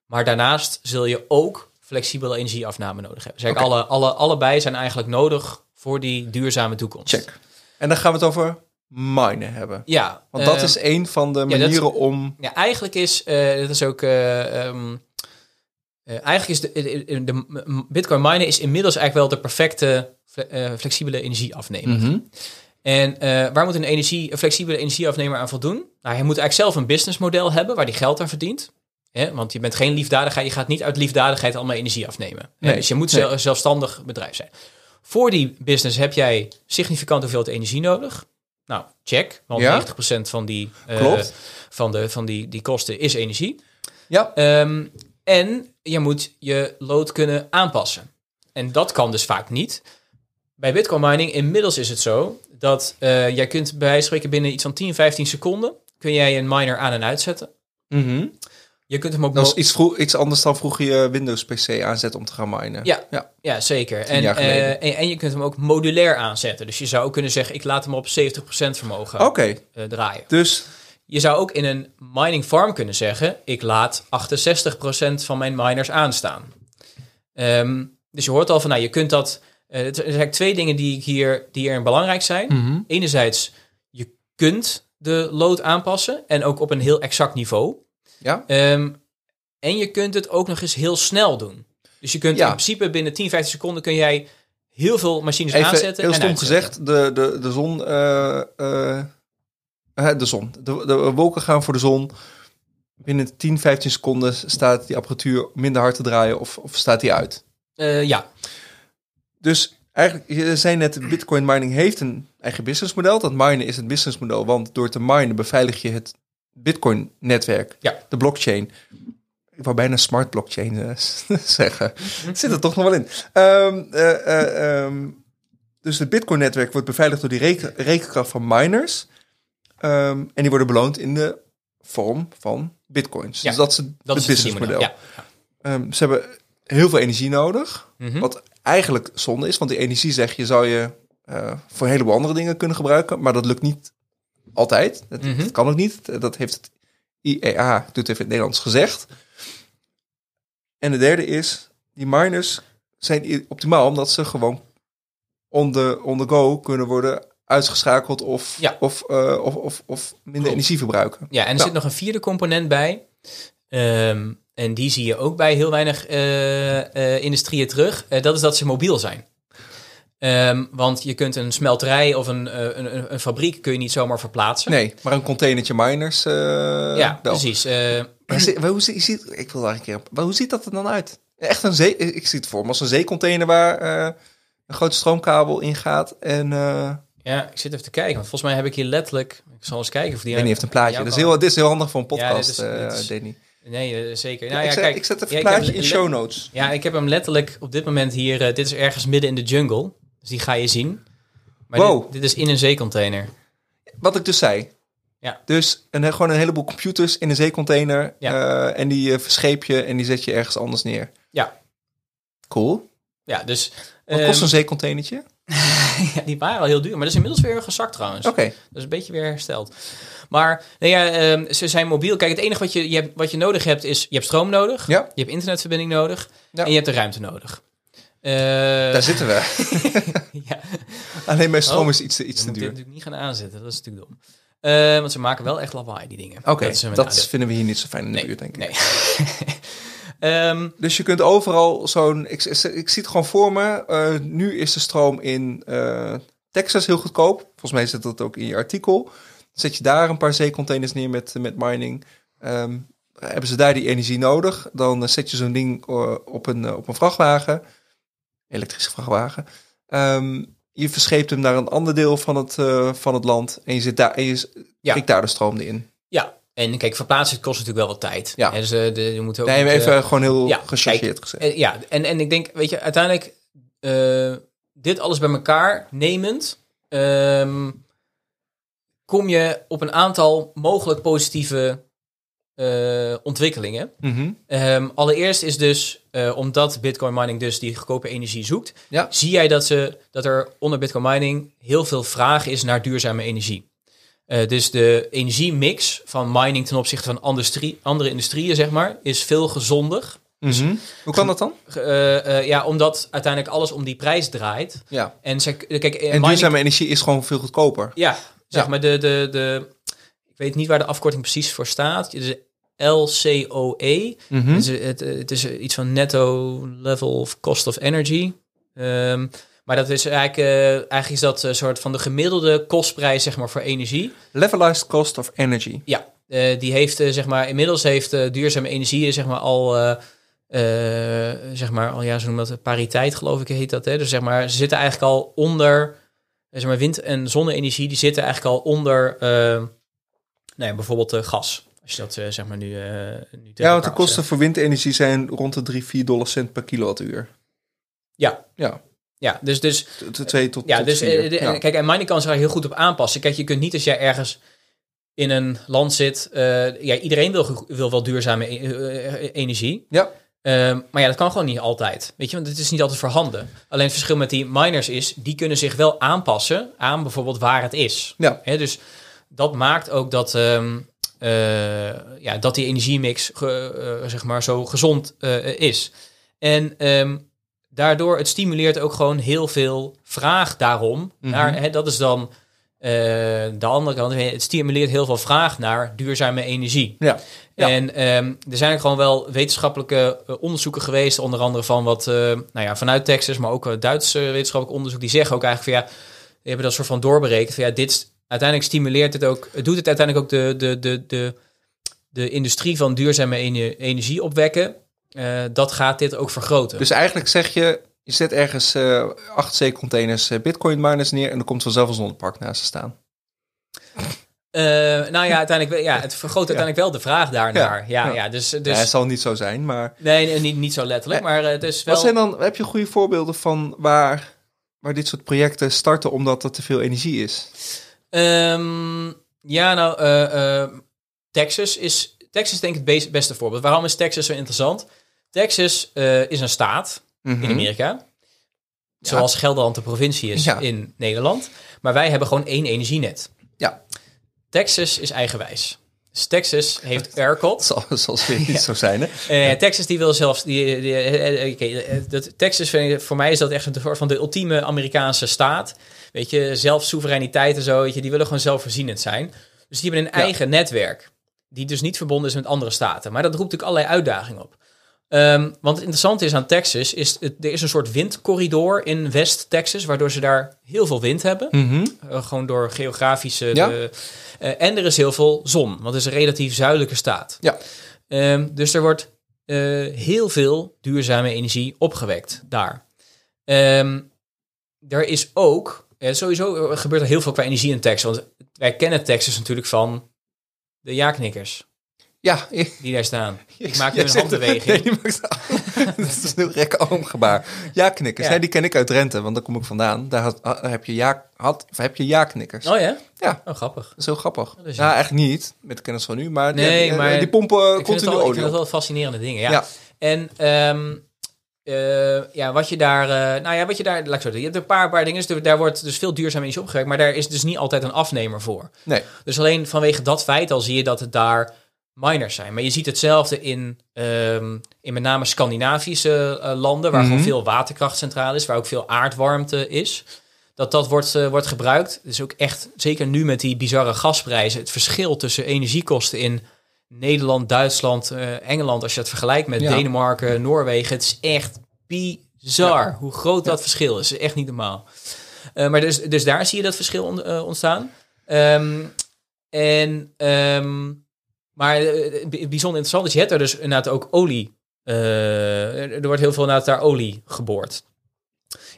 S2: Maar daarnaast zul je ook flexibele energieafname nodig hebben. Dus eigenlijk alle, alle, allebei zijn eigenlijk nodig voor die duurzame toekomst.
S1: Check. En dan gaan we het over minen hebben.
S2: Ja,
S1: Want dat
S2: ehm,
S1: is een van de
S2: dat-
S1: manieren om...
S2: Ja, eigenlijk is, eh dat is ook, eh, eh, eigenlijk is de, de, Bitcoin minen is inmiddels eigenlijk wel de perfecte fle- eh, flexibele energieafnemer.
S1: Mhm.
S2: En eh, waar moet een, energie, een flexibele energieafnemer aan voldoen? Nou, hij moet eigenlijk zelf een businessmodel hebben waar hij geld aan verdient. Hè? Want je bent geen liefdadigheid, je gaat niet uit liefdadigheid allemaal energie afnemen.
S1: Nee,
S2: Dus je moet
S1: nee.
S2: zel- zelfstandig bedrijf zijn. Voor die business heb jij significant hoeveelheid energie nodig. Nou, check. Want
S1: Ja.
S2: 90% van die,
S1: Klopt.
S2: van de, van die, die kosten is energie.
S1: Ja.
S2: Ehm, en je moet je load kunnen aanpassen. En dat kan dus vaak niet. Bij Bitcoin mining inmiddels is het zo dat eh, jij kunt bij wijze van spreken binnen iets van 10, 15 seconden kun jij een miner aan en uitzetten.
S1: Mhm.
S2: Je kunt hem ook
S1: Dat is iets, vroeg, iets anders dan vroeger je Windows PC aanzetten om te gaan minen.
S2: Ja.
S1: ja.
S2: Ja, zeker. En, eh, en, en je kunt hem ook modulair aanzetten. Dus je zou ook kunnen zeggen, ik laat hem op 70% vermogen eh, draaien.
S1: dus
S2: Je zou ook in een mining farm kunnen zeggen, ik laat 68% van mijn miners aanstaan. Ehm, dus je hoort al van, nou, je kunt dat... eh, er zijn eigenlijk twee dingen die ik hier, die hierin belangrijk zijn.
S1: Mhm.
S2: Enerzijds, je kunt de load aanpassen en ook op een heel exact niveau.
S1: ja.
S2: Ehm, en je kunt het ook nog eens heel snel doen. Dus je kunt
S1: Ja.
S2: in principe binnen 10, 15 seconden kun jij heel veel machines
S1: Even
S2: aanzetten.
S1: heel
S2: en
S1: stom
S2: uitzetten.
S1: gezegd, de, de, de zon... eh, eh, de zon. De, de wolken gaan voor de zon. Binnen 10, 15 seconden staat die apparatuur minder hard te draaien of, of staat die uit.
S2: Eh, ja,
S1: Dus eigenlijk, je zei net, Bitcoin mining heeft een eigen businessmodel. Dat minen is het businessmodel, want door te minen beveilig je het Bitcoin-netwerk,
S2: Ja.
S1: de blockchain. Ik wou bijna smart blockchain eh, zeggen. Zit er toch nog wel in. Ehm, eh, eh, ehm, dus het Bitcoin-netwerk wordt beveiligd door die reken- rekenkracht van miners. Ehm, en die worden beloond in de vorm van bitcoins.
S2: Ja,
S1: dus dat is het,
S2: dat
S1: het
S2: is
S1: businessmodel.
S2: Ja.
S1: Ehm, ze hebben heel veel energie nodig.
S2: Mhm.
S1: Wat eigenlijk zonde is, want die energie zeg je zou je eh, voor een heleboel andere dingen kunnen gebruiken, maar dat lukt niet altijd. Dat,
S2: Mhm.
S1: dat kan ook niet. Dat heeft het IEA, ik doe het even in het Nederlands, gezegd. En de derde is, die miners zijn optimaal omdat ze gewoon on the, on the go kunnen worden uitgeschakeld of,
S2: Ja.
S1: of, eh, of, of, of minder
S2: Klopt.
S1: energie verbruiken.
S2: Ja, en er
S1: Ja.
S2: zit nog een vierde component bij. Ehm, en die zie je ook bij heel weinig eh, industrieën terug. Dat is dat ze mobiel zijn. Ehm, want je kunt een smelterij of een, een, een, fabriek kun je niet zomaar verplaatsen.
S1: Nee, maar een containertje miners
S2: ja,
S1: wel.
S2: precies.
S1: Maar hoe, zie- ziet, ik wil daar een keer op. Maar hoe ziet dat er dan uit? Echt een zee. Ik zie het voor me als een zeecontainer waar een grote stroomkabel in gaat. En
S2: ja, ik zit even te kijken. Want volgens mij heb ik hier letterlijk... Ik zal eens kijken of die...
S1: Danny heeft een plaatje. Dat is, heel, dit is heel handig voor een
S2: Ja,
S1: podcast,
S2: dit is-
S1: eh,
S2: dit is-
S1: Danny.
S2: Nee, eh, zeker.
S1: Ja,
S2: Nou, ja,
S1: ik, zet,
S2: kijk,
S1: ik zet even
S2: ja,
S1: een plaatje in show notes.
S2: Ja, ik heb hem letterlijk op dit moment hier... eh, dit is ergens midden in de jungle. Dus die ga je zien. Maar
S1: Wow.
S2: dit, dit is in een zeecontainer.
S1: Wat ik dus zei.
S2: Ja.
S1: Dus een, gewoon een heleboel computers in een zeecontainer.
S2: Ja.
S1: en die verscheep je en die zet je ergens anders neer.
S2: Ja.
S1: Cool.
S2: Ja, dus...
S1: Wat
S2: ehm,
S1: kost een zeecontainertje?
S2: ja, die waren al heel duur, maar dat is inmiddels weer gezakt trouwens.
S1: Oké.
S2: Dat is een beetje weer hersteld. Maar nee, ja, ehm, ze zijn mobiel. Kijk, het enige wat je, je, hebt, wat je nodig hebt is... Je hebt stroom nodig.
S1: Ja.
S2: Je hebt internetverbinding nodig.
S1: Ja.
S2: En je hebt de ruimte nodig. Eh,
S1: Daar zitten we.
S2: ja.
S1: Alleen mijn stroom
S2: Oh.
S1: is iets te, iets te duur.
S2: natuurlijk niet gaan aanzetten. Dat is natuurlijk dom. Eh, want ze maken wel echt lawaai, die dingen.
S1: Oké, dat vinden we hier niet zo fijn in de
S2: Nee,
S1: buurt, denk ik.
S2: nee. Ehm,
S1: Dus je kunt overal zo'n... Ik, zie het gewoon voor me. Eh, nu is de stroom in eh, Texas heel goedkoop. Volgens mij zit dat ook in je artikel. Zet je daar een paar zeecontainers neer met, met mining. Ehm, hebben ze daar die energie nodig. Dan eh, zet je zo'n ding op, een, op een vrachtwagen, elektrische vrachtwagen. Ehm, je verscheept hem naar een ander deel van het, van het land en je zit daar en je
S2: Ja.
S1: daar de stroom in.
S2: Ja, en kijk, verplaatsen kost natuurlijk wel wat tijd.
S1: Ja.
S2: Dus eh, de, je moet ook
S1: Nee,
S2: niet,
S1: even
S2: eh,
S1: gewoon heel
S2: ja,
S1: gechargeerd
S2: kijk,
S1: gezegd.
S2: Eh, ja, en, en ik denk, weet je, uiteindelijk dit alles bij elkaar nemend, ehm, kom je op een aantal mogelijk positieve ontwikkelingen.
S1: Mhm.
S2: Ehm, allereerst is dus, omdat Bitcoin mining dus die goedkope energie zoekt,
S1: Ja.
S2: zie jij dat, ze, dat er onder Bitcoin mining heel veel vraag is naar duurzame energie. Eh, dus de energiemix van mining ten opzichte van industrie, andere industrieën, zeg maar, is veel gezonder.
S1: Mhm. Hoe kan dat dan?
S2: Eh, eh, ja, omdat uiteindelijk alles om die prijs draait.
S1: Ja.
S2: En ze, kijk,
S1: En
S2: mining-
S1: duurzame energie is gewoon veel goedkoper.
S2: Ja, zeg
S1: Ja.
S2: maar de, de, de... Ik weet niet waar de afkorting precies voor staat. Dus LCOE.
S1: Mhm.
S2: Het, is, het, het is iets van netto level of cost of energy. Ehm, maar dat is eigenlijk, eh, eigenlijk is dat een soort van de gemiddelde kostprijs zeg maar, voor energie.
S1: Levelized cost of energy.
S2: Ja, eh, die heeft eh, zeg maar inmiddels heeft duurzame energie zeg maar al zeg maar al ja, zo noemen dat pariteit geloof ik heet dat. Hè? Dus zeg maar ze zitten eigenlijk al onder zeg maar wind- en zonne-energie die zitten eigenlijk al onder nou ja, bijvoorbeeld gas. Als je dat zeg maar nu, eh nu
S1: Ja, want de kosten
S2: zet.
S1: voor windenergie zijn rond de 3, 4 dollar cent per kilowattuur.
S2: Ja,
S1: Ja,
S2: ja, dus dus
S1: t- 2 tot,
S2: Ja,
S1: tot
S2: dus
S1: vier.
S2: eh, de-
S1: Ja.
S2: kijk, en mining kan zich daar heel goed op aanpassen. Kijk, je kunt niet als jij ergens in een land zit. eh, ja, iedereen wil, wil wel duurzame e- eh, energie.
S1: Ja.
S2: Ehm, maar ja, dat kan gewoon niet altijd. Weet je, want het is niet altijd voorhanden. Alleen het verschil met die miners is, die kunnen zich wel aanpassen aan bijvoorbeeld waar het is.
S1: Ja.
S2: Dus dat maakt ook dat, ehm, eh, ja, dat die energiemix ge- zeg maar zo gezond is. En ehm, daardoor, het stimuleert ook gewoon heel veel vraag daarom.
S1: Mhm.
S2: naar, hè, dat is dan eh, de andere kant. Het stimuleert heel veel vraag naar duurzame energie.
S1: Ja. Ja.
S2: En ehm, er zijn ook gewoon wel wetenschappelijke eh, onderzoeken geweest, onder andere van wat, eh, nou ja, vanuit Texas, maar ook Duits eh, wetenschappelijk onderzoek, die zeggen ook eigenlijk van ja, die hebben dat soort van doorberekend. Van, ja, dit uiteindelijk stimuleert het ook, het doet het uiteindelijk ook de, de, de, de, de industrie van duurzame ene- energie opwekken. Eh, dat gaat dit ook vergroten.
S1: Dus eigenlijk zeg je, je zet ergens eh 8 C-containers eh, bitcoin miners neer en er komt vanzelf een zonnepark naast te staan.
S2: Nou ja, uiteindelijk, ja, het vergroot uiteindelijk wel de vraag daarnaar. Ja, ja,
S1: Ja.
S2: dus,
S1: Ja,
S2: dus
S1: het zal niet zo zijn, maar...
S2: nee, niet, niet zo letterlijk, maar het is wel.
S1: Wat zijn dan, heb je goede voorbeelden van waar, waar dit soort projecten starten omdat er te veel energie is?
S2: Ehm, ja, nou, Texas is Texas is denk ik het be- beste voorbeeld. Waarom is Texas zo interessant? Texas eh, is een staat
S1: Mhm.
S2: in Amerika. Zoals Gelderland de provincie is
S1: Ja.
S2: in Nederland. Maar wij hebben gewoon één energienet.
S1: Ja.
S2: Texas is eigenwijs. Dus Texas heeft ERCOT.
S1: Zal, zal weer niet zo zijn, hè?
S2: Eh, Texas die wil zelfs... Die, die, eh, oké, eh, dat, Texas, vind ik- voor mij is dat echt een soort van de ultieme Amerikaanse staat. Weet je, zelfsoevereiniteit en zo. Weet je, die willen gewoon zelfvoorzienend zijn. Dus die hebben een eigen netwerk. Die dus niet verbonden is met andere staten. Maar dat roept natuurlijk allerlei uitdagingen op. Ehm, want het interessante is aan Texas, is het, er is een soort windcorridor in West-Texas, waardoor ze daar heel veel wind hebben.
S1: Mhm.
S2: Eh, gewoon door geografische.
S1: Ja.
S2: de- eh, en er is heel veel zon, want het is een relatief zuidelijke staat.
S1: Ja.
S2: Ehm, dus er wordt eh, heel veel duurzame energie opgewekt daar. Ehm, er is ook, sowieso gebeurt er heel veel qua energie in Texas. Want wij kennen Texas natuurlijk van de ja-knikkers
S1: Ja,
S2: die daar staan. Ik maak nu een handbeweging.
S1: Nee, die maakt Het is een heel armgebaar. Ja-knikkers.
S2: Ja.
S1: Nee, die ken ik uit Drenthe, want daar kom ik vandaan. Daar had, ha- heb je ja, had, of heb je ja-knikkers.
S2: Oh ja?
S1: Ja.
S2: Oh, grappig.
S1: Dat is heel grappig.
S2: Dat is-
S1: nou, eigenlijk niet, met de kennis van nu, maar, die-
S2: Nee,
S1: die,
S2: maar
S1: die pompen
S2: Ik
S1: continu
S2: wel, ik
S1: olie
S2: vind
S1: op.
S2: wel fascinerende dingen, ja.
S1: Ja.
S2: En ehm, eh, ja, wat je daar, eh, nou ja, wat je daar, laat ik zo je hebt een paar, paar dingen, dus daar wordt dus veel duurzaam energie opgewekt, maar daar is dus niet altijd een afnemer voor.
S1: Nee.
S2: Dus alleen vanwege dat feit al zie je dat het daar miners zijn. Maar je ziet hetzelfde in, ehm, in met name Scandinavische eh, landen, waar
S1: Mhm.
S2: gewoon veel waterkrachtcentrale is, waar ook veel aardwarmte is. Dat dat wordt, eh, wordt gebruikt. Dus ook echt, zeker nu met die bizarre gasprijzen, het verschil tussen energiekosten in Nederland, Duitsland, eh, Engeland, als je dat vergelijkt met
S1: Ja.
S2: Denemarken, Noorwegen, het is echt bizar hoe groot dat verschil is. Het is echt niet normaal. Maar dus, dus daar zie je dat verschil on- ontstaan. Ehm, en ehm, maar eh, b- bijzonder interessant is, je hebt er dus inderdaad ook olie. eh, er wordt heel veel inderdaad daar olie geboord.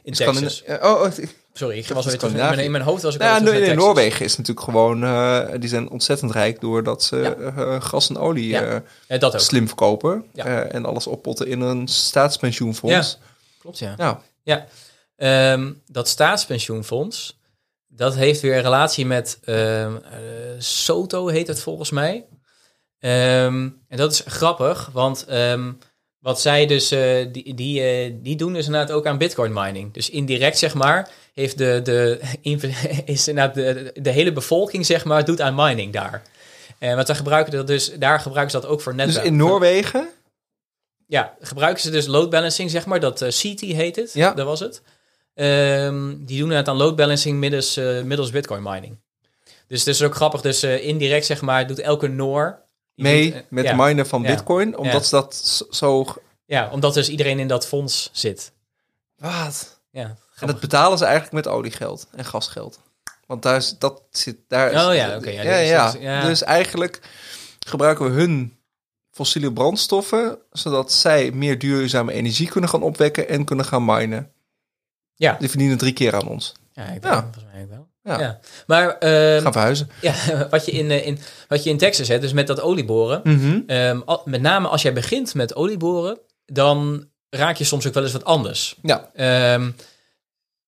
S2: In Texas.
S1: Oh, oh,
S2: Sorry, ik was weer terug- in in mijn hoofd was ik
S1: Nou ja, in. Noorwegen is natuurlijk gewoon, eh, die zijn ontzettend rijk doordat ze
S2: Ja.
S1: eh, gas en olie
S2: Ja.
S1: eh,
S2: dat ook.
S1: slim verkopen eh, en alles oppotten in een staatspensioenfonds.
S2: Klopt, ja.
S1: Ja.
S2: Ja, Ehm, dat staatspensioenfonds, dat heeft weer een relatie met ehm, eh, Soto, heet het volgens mij. Ehm, en dat is grappig, want ehm, wat zij dus, eh, die, die, eh, die doen dus inderdaad ook aan bitcoin mining. Dus indirect, zeg maar, heeft de, de, is inderdaad de, de hele bevolking, zeg maar, doet aan mining daar. En wat zij gebruiken dat dus, daar gebruiken ze dat ook voor
S1: Dus
S2: netwerk.
S1: in Noorwegen,
S2: Ja, gebruiken ze dus load balancing, zeg maar. Dat eh CT heet het.
S1: Ja.
S2: Dat was het. Ehm, die doen het aan load balancing middels, eh, middels bitcoin mining. Dus het is ook grappig. Dus eh, indirect, zeg maar, doet elke Noor...
S1: mee
S2: eh,
S1: met
S2: ja,
S1: minen van
S2: Ja.
S1: bitcoin, omdat
S2: Ja.
S1: ze dat zo...
S2: Ja, omdat dus iedereen in dat fonds zit.
S1: Wat?
S2: Ja,
S1: En dat betalen ze eigenlijk met oliegeld en gasgeld. Want daar is, dat zit daar. is-
S2: Oh ja, oké, ja,
S1: ja,
S2: dus
S1: ja.
S2: ja.
S1: Dus eigenlijk gebruiken we hun fossiele brandstoffen, zodat zij meer duurzame energie kunnen gaan opwekken en kunnen gaan minen.
S2: Ja.
S1: Die verdienen drie keer aan ons.
S2: Ja, ik
S1: Ja.
S2: denk, volgens mij wel.
S1: Ja.
S2: Ja. Maar
S1: Gaan verhuizen.
S2: ja, wat, je in, eh, in, wat je in Texas hebt, dus met dat olieboren...
S1: Mhm.
S2: Ehm, al- met name als jij begint met olieboren, dan raak je soms ook wel eens wat anders.
S1: Ja.
S2: Ehm,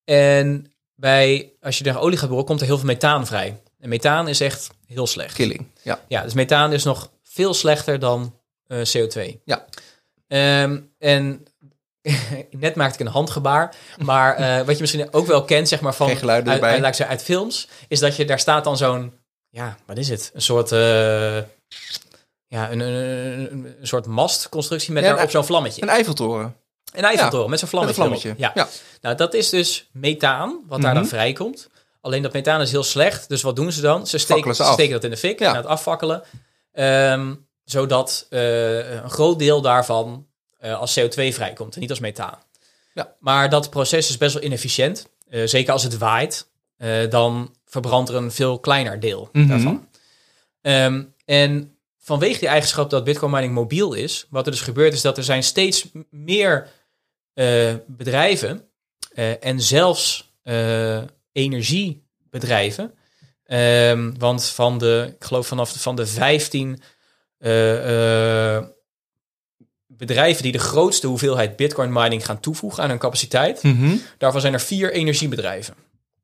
S2: en bij, als je naar olie gaat boren, komt er heel veel methaan vrij. En methaan is echt heel slecht.
S1: Killing. Ja.
S2: Ja, dus methaan is nog veel slechter dan eh, CO2.
S1: Ja.
S2: En net maakte ik een handgebaar, maar eh, wat je misschien ook wel kent, zeg maar van uit,
S1: erbij.
S2: uit, uit films, is dat je daar staat dan zo'n, ja, wat is het? Een soort, eh, ja, een, een, een, soort mastconstructie met
S1: Ja,
S2: daarop zo'n vlammetje.
S1: Een Eiffeltoren.
S2: Een Eiffeltoren met zo'n
S1: Met
S2: vlammetje.
S1: vlammetje.
S2: Ja.
S1: Ja.
S2: Nou, dat is dus methaan, wat daar
S1: Mhm.
S2: dan vrijkomt. Alleen dat methaan is heel slecht. Dus wat doen ze dan? Ze steken,
S1: ze
S2: ze
S1: af.
S2: steken dat in de fik,
S1: Ja.
S2: na het afvakkelen. Ehm, zodat eh, een groot deel daarvan eh, als CO2 vrijkomt en niet als methaan.
S1: Ja.
S2: Maar dat proces is best wel inefficiënt. Eh, zeker als het waait, eh, dan verbrandt er een veel kleiner deel
S1: Mhm.
S2: daarvan. Ehm, en vanwege die eigenschap dat Bitcoin mining mobiel is, wat er dus gebeurt is dat er zijn steeds meer bedrijven en zelfs energiebedrijven. Ehm, want van de, ik geloof vanaf van de 15 eh, eh, bedrijven die de grootste hoeveelheid Bitcoin mining gaan toevoegen aan hun capaciteit,
S1: Mhm.
S2: daarvan zijn er vier energiebedrijven.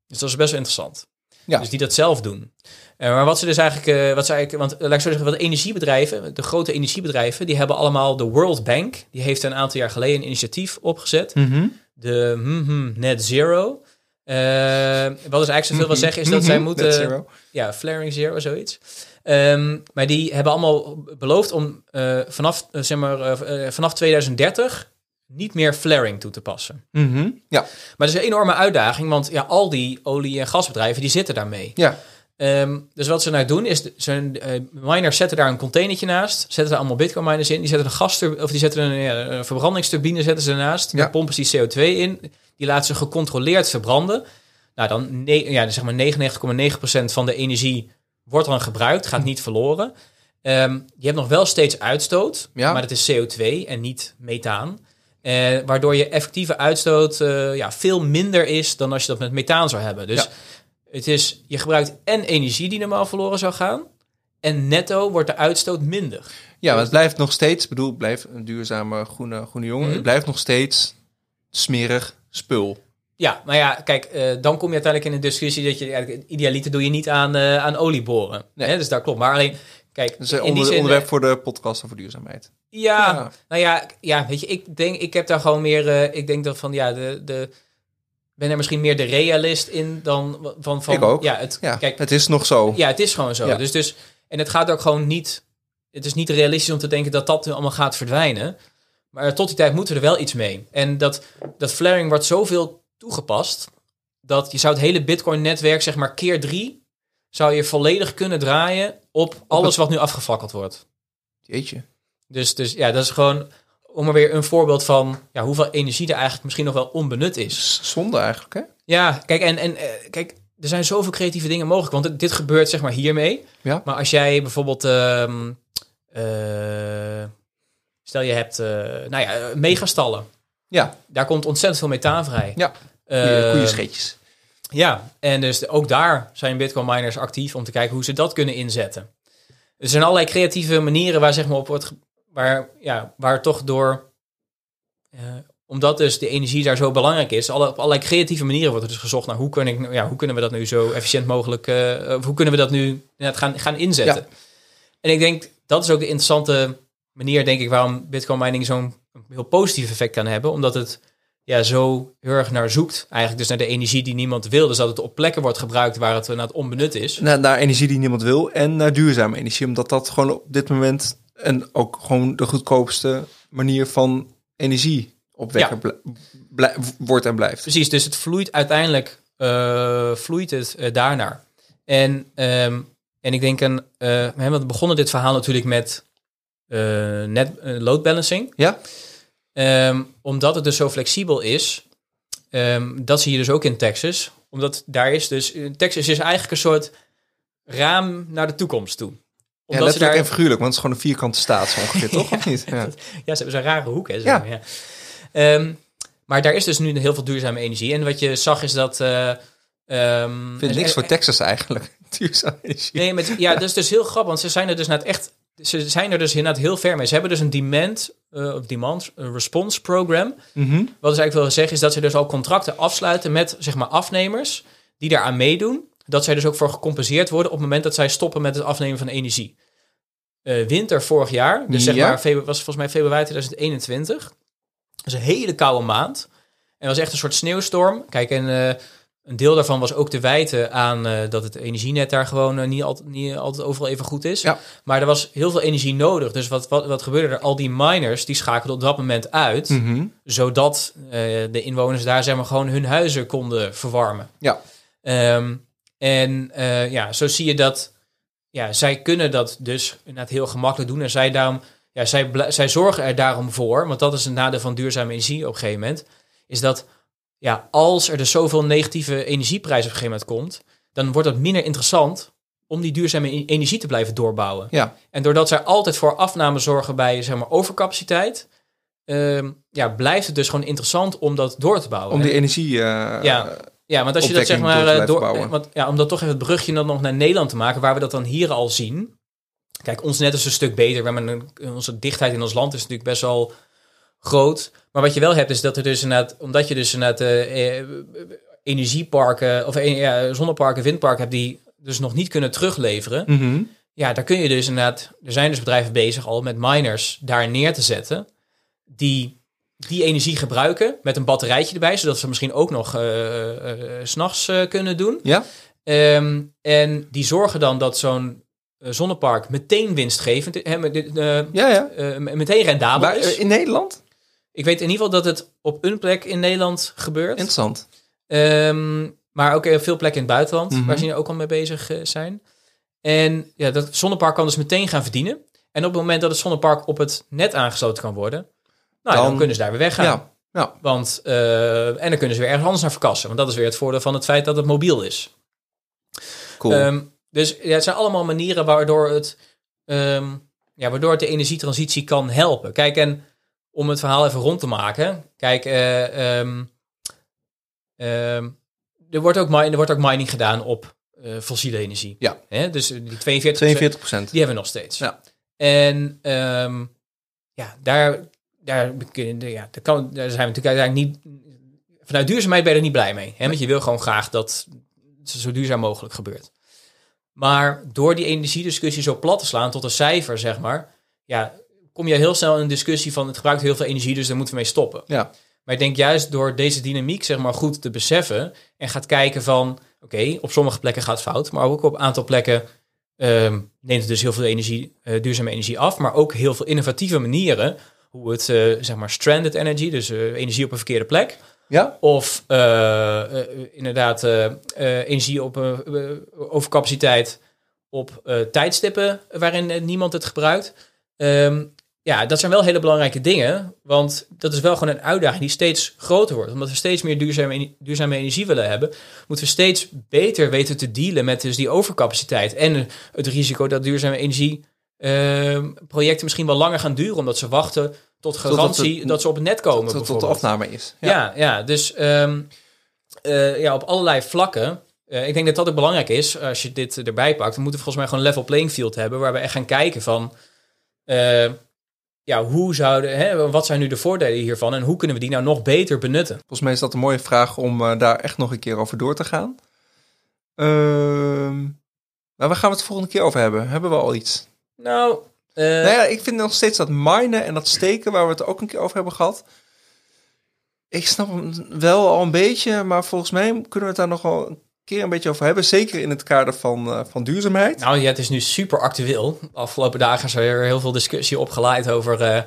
S2: Dus dat is best wel interessant.
S1: Ja.
S2: Dus die dat zelf doen. Eh, maar wat ze dus eigenlijk, eh, wat ze eigenlijk, want eh, laat ik zo zeggen, wat energiebedrijven, de grote energiebedrijven, die hebben allemaal de World Bank, die heeft een aantal jaar geleden een initiatief opgezet,
S1: Mhm.
S2: de mhm, Net Zero. Wat dus eigenlijk zoveel wil zeggen is dat
S1: Mhm.
S2: zij moeten, ja, flaring zero, zoiets. Ehm, maar die hebben allemaal beloofd om eh, vanaf, eh, zeg maar, eh, vanaf 2030 niet meer flaring toe te passen.
S1: Mhm. Ja.
S2: Maar dat is een enorme uitdaging, want ja, al die olie- en gasbedrijven die zitten daarmee.
S1: Ja.
S2: Ehm, dus wat ze nou doen is, eh, miners zetten daar een containertje naast, zetten er allemaal bitcoin miners in, die zetten een gas of die zetten een, ja, een verbrandingsturbine zetten ze ernaast,
S1: Ja.
S2: daar pompen ze die CO2 in, die laten ze gecontroleerd verbranden. Nou, dan ja, zeg maar 99,9% van de energie wordt dan gebruikt, gaat niet verloren. Ehm, je hebt nog wel steeds uitstoot,
S1: Ja.
S2: maar dat is CO2 en niet methaan. Eh, waardoor je effectieve uitstoot eh, ja, veel minder is dan als je dat met methaan zou hebben. Dus
S1: Ja.
S2: het is, je gebruikt en energie die normaal verloren zou gaan. En netto wordt de uitstoot minder.
S1: Ja, maar het blijft nog steeds, ik bedoel, het blijft een duurzame groene, groene jongen.
S2: Mhm.
S1: Het blijft nog steeds smerig spul.
S2: Ja, maar ja, kijk, eh, dan kom je uiteindelijk in een discussie dat je eigenlijk idealiter doe je niet aan, eh, aan olie boren.
S1: Nee.
S2: Hè, dus dat klopt. Maar alleen, kijk,
S1: Dat is een
S2: in die
S1: onder,
S2: zin,
S1: onderwerp
S2: eh,
S1: voor de podcast over duurzaamheid.
S2: Ja,
S1: Ja.
S2: nou ja, ja, weet je, ik denk, ik heb daar gewoon meer, ik denk dat van, ja, de, de, ben er misschien meer de realist in dan van, van
S1: Ik ook.
S2: Ja, het,
S1: Ja,
S2: kijk,
S1: het is nog zo.
S2: ja, het is gewoon zo. Dus, dus, en het gaat ook gewoon niet, het is niet realistisch om te denken dat dat nu allemaal gaat verdwijnen. Maar tot die tijd moeten we er wel iets mee. En dat, dat flaring wordt zoveel toegepast, dat je zou het hele Bitcoin-netwerk, zeg maar, keer drie, zou je volledig kunnen draaien op alles wat nu afgefakkeld wordt.
S1: Jeetje.
S2: Dus, dus ja, dat is gewoon om maar weer een voorbeeld van ja, hoeveel energie er eigenlijk misschien nog wel onbenut is.
S1: Zonde eigenlijk, hè?
S2: Ja, kijk, en, en eh, kijk, er zijn zoveel creatieve dingen mogelijk. Want dit, dit gebeurt zeg maar hiermee.
S1: Ja.
S2: Maar als jij bijvoorbeeld... ehm, eh, stel je hebt, eh, nou ja, megastallen.
S1: Ja,
S2: Daar komt ontzettend veel methaan vrij.
S1: ja.
S2: Eh,
S1: Goeie, goeie scheetjes.
S2: Ja, en dus ook daar zijn Bitcoin miners actief om te kijken hoe ze dat kunnen inzetten. Er zijn allerlei creatieve manieren waar zeg maar op wordt, waar ja, waar toch door, eh, omdat dus de energie daar zo belangrijk is, alle, op allerlei creatieve manieren wordt er dus gezocht naar hoe, kun ik, ja, hoe kunnen we dat nu zo efficiënt mogelijk, of hoe kunnen we dat nu inderdaad gaan, gaan inzetten. En ik denk dat is ook de interessante manier, denk ik, waarom Bitcoin mining zo'n heel positief effect kan hebben, omdat het ja, zo heel erg naar zoekt. Eigenlijk dus naar de energie die niemand wil. Dus dat het op plekken wordt gebruikt waar het inderdaad onbenut is.
S1: Naar, naar energie die niemand wil en naar duurzame energie. Omdat dat gewoon op dit moment en ook gewoon de goedkoopste manier van energie opwekken
S2: Ja.
S1: wordt en blijft.
S2: Precies, dus het vloeit uiteindelijk eh, vloeit het eh, daarnaar. En, ehm, en ik denk, een, eh, we hebben begonnen dit verhaal natuurlijk met net load balancing.
S1: Ja?
S2: Ehm, omdat het dus zo flexibel is, ehm, dat zie je dus ook in Texas. Omdat daar is dus, in Texas is eigenlijk een soort raam naar de toekomst toe.
S1: Ja,
S2: Omdat ze
S1: letterlijk
S2: daar,
S1: en figuurlijk, want het is gewoon een vierkante staat zo ongeveer, toch? Of niet? Ja.
S2: Ja, ze hebben zo'n rare hoek. Hè, zo,
S1: Ja.
S2: ja. Ehm, maar daar is dus nu heel veel duurzame energie. En wat je zag is dat... eh
S1: Ik vind niks
S2: en-
S1: voor Texas eigenlijk. Duurzame energie.
S2: Nee, met, ja, dat is dus heel grappig, want ze zijn er dus net echt, ze zijn er dus inderdaad heel ver mee. Ze hebben dus een demand, eh, of demand eh, response program.
S1: Mhm.
S2: Wat dus eigenlijk wil zeggen is dat ze dus al contracten afsluiten met zeg maar afnemers die daaraan meedoen. Dat zij dus ook voor gecompenseerd worden op het moment dat zij stoppen met het afnemen van energie. Eh, winter vorig jaar, dus zeg maar febru- was volgens mij februari 2021. Dat is een hele koude maand. En dat was echt een soort sneeuwstorm. Kijk, en een deel daarvan was ook te wijten aan eh, dat het energienet daar gewoon eh, niet, altijd, niet altijd overal even goed is.
S1: Ja.
S2: Maar er was heel veel energie nodig. Dus wat, wat, wat gebeurde er? Al die miners die schakelden op dat moment uit
S1: Mhm.
S2: zodat eh, de inwoners daar zeg maar gewoon hun huizen konden verwarmen.
S1: Ja.
S2: Ehm, en ja, zo zie je dat ja, zij kunnen dat dus inderdaad heel gemakkelijk doen. En zij, daarom, ja, zij, zij zorgen er daarom voor, want dat is een nadeel van duurzame energie op een gegeven moment, is dat ja, als er dus zoveel negatieve energieprijs op een gegeven moment komt, dan wordt het minder interessant om die duurzame e- energie te blijven doorbouwen.
S1: Ja.
S2: En doordat zij altijd voor afname zorgen bij zeg maar, overcapaciteit, ehm, ja, blijft het dus gewoon interessant om dat door te bouwen.
S1: Om die
S2: En-
S1: energie... eh,
S2: Ja. ja, want als je dat zeg maar
S1: door
S2: eh, door, want, ja, om dat toch even het brugje dan nog naar Nederland te maken, waar we dat dan hier al zien. Kijk, ons net is een stuk beter. We hebben een, onze dichtheid in ons land is natuurlijk best wel groot. Maar wat je wel hebt is dat er dus inderdaad, omdat je dus inderdaad eh, energieparken of eh, ja, zonneparken, windparken hebt die dus nog niet kunnen terugleveren.
S1: Mhm.
S2: Ja, daar kun je dus inderdaad, er zijn dus bedrijven bezig al met miners daar neer te zetten, die die energie gebruiken met een batterijtje erbij, zodat ze misschien ook nog eh, s s'nachts kunnen doen.
S1: Ja?
S2: Ehm, en die zorgen dan dat zo'n zonnepark meteen winstgevend, hè, met
S1: Ja, ja.
S2: meteen rendabel is.
S1: in Nederland?
S2: Ik weet in ieder geval dat het op een plek in Nederland gebeurt.
S1: Interessant.
S2: Ehm, maar ook veel plekken in het buitenland,
S1: Mhm.
S2: waar ze hier ook al mee bezig eh, zijn. En ja, dat zonnepark kan dus meteen gaan verdienen. En op het moment dat het zonnepark op het net aangesloten kan worden, nou, dan,
S1: Dan-
S2: kunnen ze daar weer weggaan.
S1: Ja. Ja.
S2: Want, eh, en dan kunnen ze weer ergens anders naar verkassen. Want dat is weer het voordeel van het feit dat het mobiel is.
S1: Cool.
S2: Ehm, dus ja, het zijn allemaal manieren waardoor het, ehm, ja, waardoor het de energietransitie kan helpen. Kijk, en om het verhaal even rond te maken. Kijk, eh, ehm, ehm, er, wordt ook, er wordt ook mining gedaan op eh, fossiele energie.
S1: Ja.
S2: Hè? Dus die 42,
S1: 42 procent.
S2: die hebben we nog steeds.
S1: Ja.
S2: En ehm, ja, daar, daar, ja, daar, kan, daar zijn we natuurlijk uiteindelijk niet... Vanuit duurzaamheid ben je er niet blij mee. Hè? Want je wil gewoon graag dat het zo duurzaam mogelijk gebeurt. Maar door die energiediscussie zo plat te slaan tot een cijfer, zeg maar... Ja, kom je heel snel in een discussie van het gebruikt heel veel energie, dus daar moeten we mee stoppen.
S1: Ja.
S2: Maar ik denk juist door deze dynamiek zeg maar goed te beseffen en gaat kijken van oké, op sommige plekken gaat het fout, maar ook op een aantal plekken ehm, neemt het dus heel veel energie, eh, duurzame energie af, maar ook heel veel innovatieve manieren hoe het eh, zeg maar stranded energy, dus eh, energie op een verkeerde plek,
S1: Ja?
S2: of inderdaad energie op overcapaciteit op tijdstippen waarin niemand het gebruikt. Ehm, ja, dat zijn wel hele belangrijke dingen. Want dat is wel gewoon een uitdaging die steeds groter wordt. Omdat we steeds meer duurzame, duurzame energie willen hebben, moeten we steeds beter weten te dealen met dus die overcapaciteit. En het risico dat duurzame energie uh, projecten misschien wel langer gaan duren, omdat ze wachten tot garantie dat, dat ze op het net komen.
S1: Tot, tot de afname is.
S2: Ja, ja, ja dus um, uh, ja, op allerlei vlakken. Uh, ik denk dat dat ook belangrijk is. Als je dit erbij pakt, dan moeten we volgens mij gewoon een level playing field hebben, waar we echt gaan kijken van. Ja, hoe zouden, hè, wat zijn nu de voordelen hiervan en hoe kunnen we die nou nog beter benutten?
S1: Volgens mij is dat een mooie vraag om uh, daar echt nog een keer over door te gaan. Uh, nou, waar gaan we het de volgende keer over hebben? Hebben we al iets?
S2: Nou, uh...
S1: nou ja, ik vind nog steeds dat minen en dat steken, waar we het ook een keer over hebben gehad. Ik snap hem wel al een beetje, maar volgens mij kunnen we het daar nog wel een keer een beetje over hebben. Zeker in het kader van, uh, van duurzaamheid.
S2: Nou ja, het is nu super actueel. De afgelopen dagen is er heel veel discussie opgeleid over... Uh,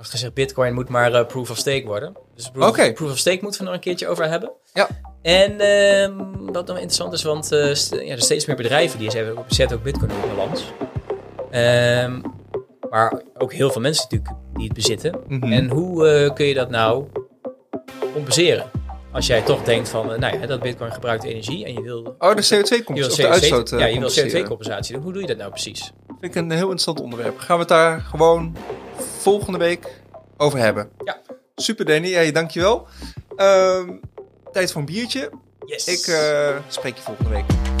S2: gezegd, bitcoin moet maar uh, proof of stake worden. Dus proof,
S1: okay.
S2: proof of stake moeten we nog een keertje over hebben.
S1: Ja.
S2: En uh, wat nog interessant is, want ja, er steeds meer bedrijven die zetten ook bitcoin op balans. Um, maar ook heel veel mensen natuurlijk die het bezitten.
S1: Mhm.
S2: Mm -hmm. En hoe kun je dat nou compenseren? Als jij toch denkt van, uh, nou ja, dat bitcoin gebruikt energie en je wil...
S1: Oh, de CO2-compensatie, of de uitstoot
S2: Ja, je wil CO2-compensatie doen. Hoe doe je dat nou precies?
S1: Vind ik een heel interessant onderwerp. Gaan we het daar gewoon volgende week over hebben.
S2: Ja.
S1: Super, Danny. Hey, dankjewel. Uh, tijd voor een biertje.
S2: Yes.
S1: Ik uh, spreek je volgende week.